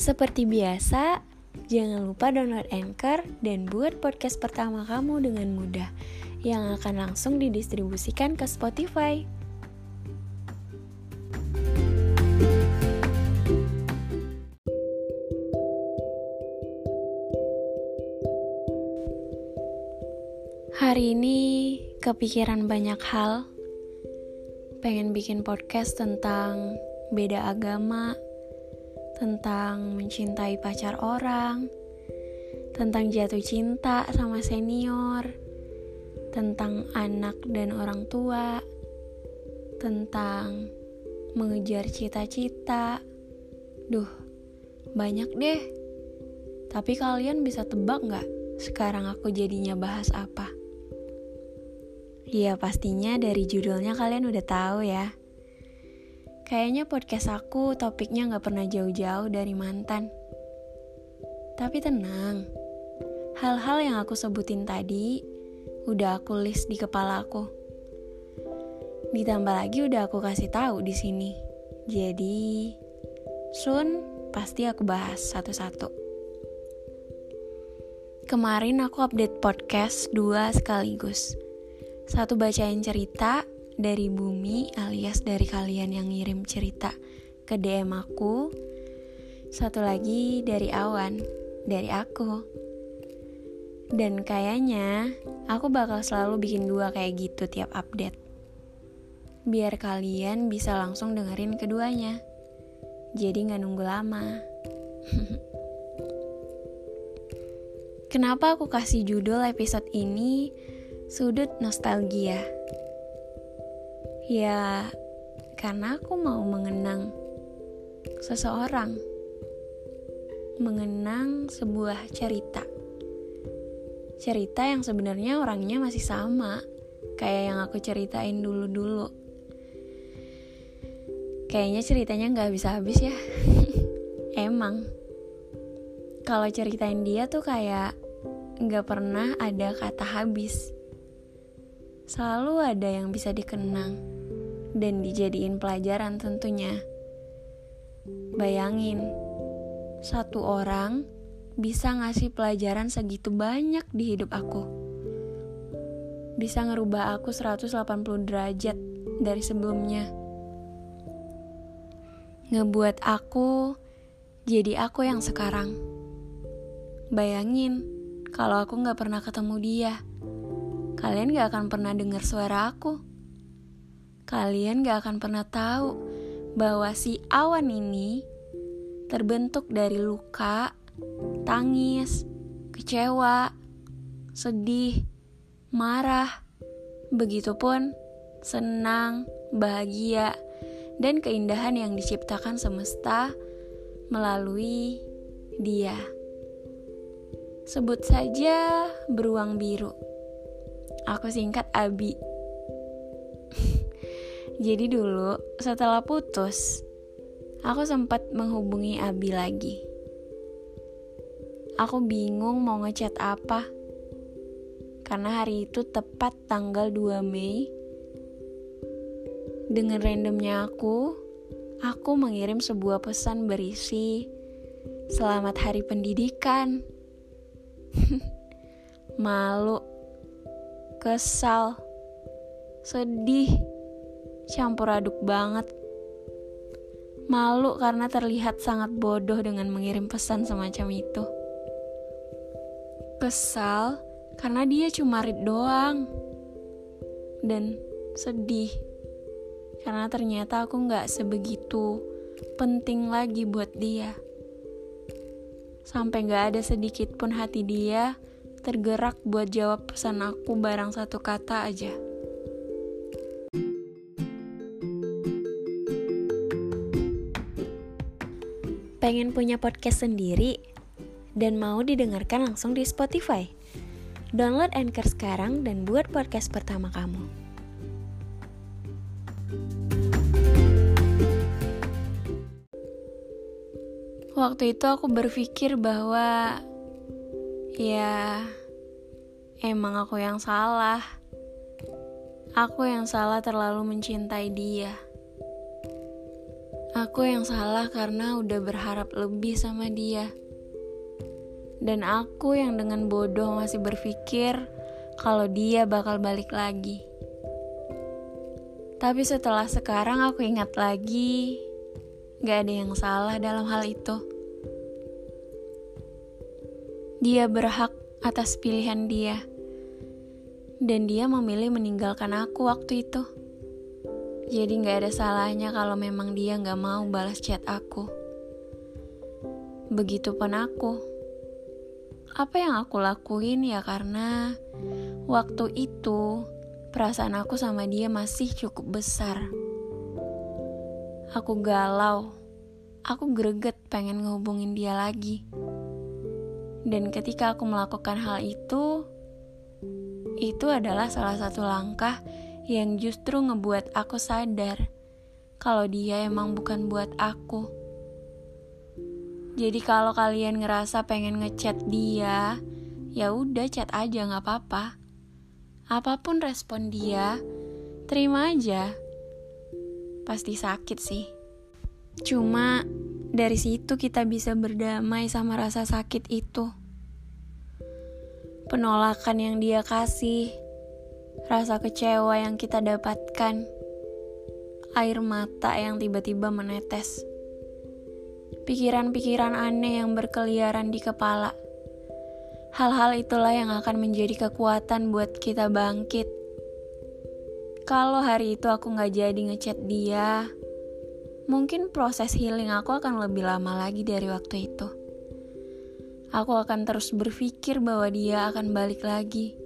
Seperti biasa, jangan lupa download Anchor dan buat podcast pertama kamu dengan mudah yang akan langsung didistribusikan ke Spotify. Hari ini kepikiran banyak hal. Pengen bikin podcast tentang beda agama, tentang mencintai pacar orang, tentang jatuh cinta sama senior, tentang anak dan orang tua, tentang mengejar cita-cita. Duh, banyak deh. Tapi kalian bisa tebak nggak sekarang aku jadinya bahas apa? Ya pastinya dari judulnya kalian udah tahu ya. Kayaknya podcast aku topiknya gak pernah jauh-jauh dari mantan. Tapi tenang, hal-hal yang aku sebutin tadi udah aku list di kepala aku. Ditambah lagi udah aku kasih tahu di sini. Jadi, soon pasti aku bahas satu-satu. Kemarin aku update podcast dua sekaligus. Satu bacain cerita dari bumi alias dari kalian yang ngirim cerita ke DM aku. Satu lagi dari awan, dari aku. Dan kayaknya aku bakal selalu bikin dua kayak gitu tiap update. Biar kalian bisa langsung dengerin keduanya. Jadi nggak nunggu lama. Kenapa aku kasih judul episode ini Sudut Nostalgia? Ya, karena aku mau mengenang seseorang, mengenang sebuah cerita. Cerita yang sebenarnya orangnya masih sama, kayak yang aku ceritain dulu-dulu. Kayaknya ceritanya nggak habis-habis ya. Emang, kalau ceritain dia tuh kayak nggak pernah ada kata habis. Selalu ada yang bisa dikenang dan dijadiin pelajaran tentunya. Bayangin, satu orang bisa ngasih pelajaran segitu banyak di hidup aku. Bisa ngerubah aku 180 derajat dari sebelumnya. Ngebuat aku jadi aku yang sekarang. Bayangin, kalau aku gak pernah ketemu dia, kalian gak akan pernah dengar suara aku kalian gak akan pernah tahu bahwa si awan ini terbentuk dari luka, tangis, kecewa, sedih, marah, begitupun senang, bahagia, dan keindahan yang diciptakan semesta melalui dia. Sebut saja beruang biru. Aku singkat Abi. Jadi dulu setelah putus, aku sempat menghubungi Abi lagi. Aku bingung mau ngechat apa. Karena hari itu tepat tanggal 2 Mei. Dengan randomnya aku, aku mengirim sebuah pesan berisi Selamat Hari Pendidikan. Malu, kesal, sedih, campur aduk banget. Malu karena terlihat sangat bodoh dengan mengirim pesan semacam itu. Kesal karena dia cuma read doang. Dan sedih karena ternyata aku gak sebegitu penting lagi buat dia. Sampai gak ada sedikit pun hati dia tergerak buat jawab pesan aku barang satu kata aja. Pengen punya podcast sendiri dan mau didengarkan langsung di Spotify. Download Anchor sekarang dan buat podcast pertama kamu. Waktu itu aku berpikir bahwa ya emang aku yang salah. Aku yang salah terlalu mencintai dia. Aku yang salah karena udah berharap lebih sama dia. Dan aku yang dengan bodoh masih berpikir kalau dia bakal balik lagi. Tapi setelah sekarang aku ingat lagi, gak ada yang salah dalam hal itu. Dia berhak atas pilihan dia, dan dia memilih meninggalkan aku waktu itu. Jadi gak ada salahnya kalau memang dia gak mau balas chat aku. Begitupun aku. Apa yang aku lakuin ya karena waktu itu perasaan aku sama dia masih cukup besar. Aku galau. Aku greget pengen ngehubungin dia lagi. Dan ketika aku melakukan hal itu, itu adalah salah satu langkah yang justru ngebuat aku sadar kalau dia emang bukan buat aku. Jadi kalau kalian ngerasa pengen ngechat dia, ya udah chat aja nggak apa-apa. Apa pun respon dia, terima aja. Pasti sakit sih. Cuma dari situ kita bisa berdamai sama rasa sakit itu. Penolakan yang dia kasih rasa kecewa yang kita dapatkan, air mata yang tiba-tiba menetes, pikiran-pikiran aneh yang berkeliaran di kepala. Hal-hal itulah yang akan menjadi kekuatan buat kita bangkit. Kalau hari itu aku gak jadi ngechat dia, mungkin proses healing aku akan lebih lama lagi dari waktu itu. Aku akan terus berpikir bahwa dia akan balik lagi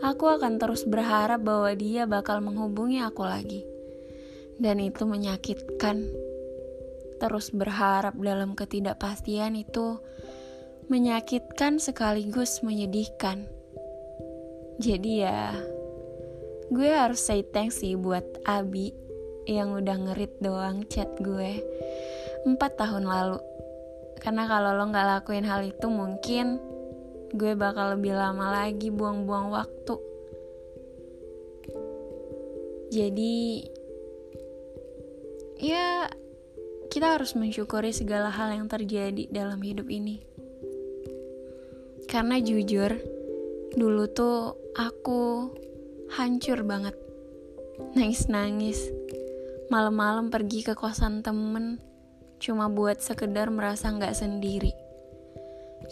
aku akan terus berharap bahwa dia bakal menghubungi aku lagi. Dan itu menyakitkan. Terus berharap dalam ketidakpastian itu menyakitkan sekaligus menyedihkan. Jadi ya, gue harus say thanks sih buat Abi yang udah ngerit doang chat gue 4 tahun lalu. Karena kalau lo gak lakuin hal itu mungkin gue bakal lebih lama lagi buang-buang waktu. Jadi, ya, kita harus mensyukuri segala hal yang terjadi dalam hidup ini. Karena jujur, dulu tuh aku hancur banget, nangis-nangis, malam-malam pergi ke kosan temen, cuma buat sekedar merasa nggak sendiri,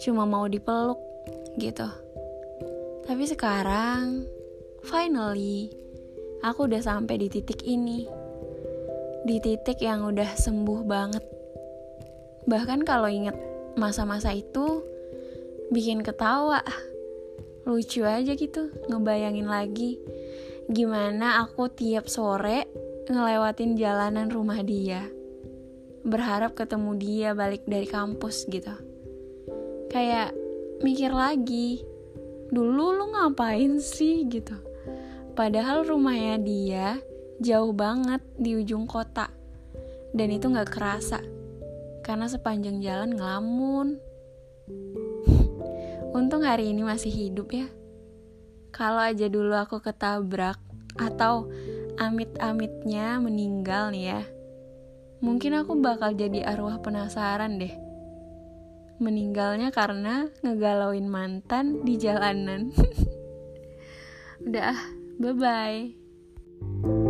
cuma mau dipeluk, gitu. Tapi sekarang, finally, aku udah sampai di titik ini. Di titik yang udah sembuh banget. Bahkan kalau inget masa-masa itu, bikin ketawa. Lucu aja gitu, ngebayangin lagi gimana aku tiap sore ngelewatin jalanan rumah dia. Berharap ketemu dia balik dari kampus gitu. Kayak mikir lagi dulu lu ngapain sih? gitu. Padahal rumahnya dia jauh banget di ujung kota. Dan itu nggak kerasa karena sepanjang jalan ngelamun. Untung hari ini masih hidup ya. Kalau aja dulu aku ketabrak atau amit-amitnya meninggal nih ya mungkin aku bakal jadi arwah penasaran deh meninggalnya karena ngegalauin mantan di jalanan. Udah, bye bye.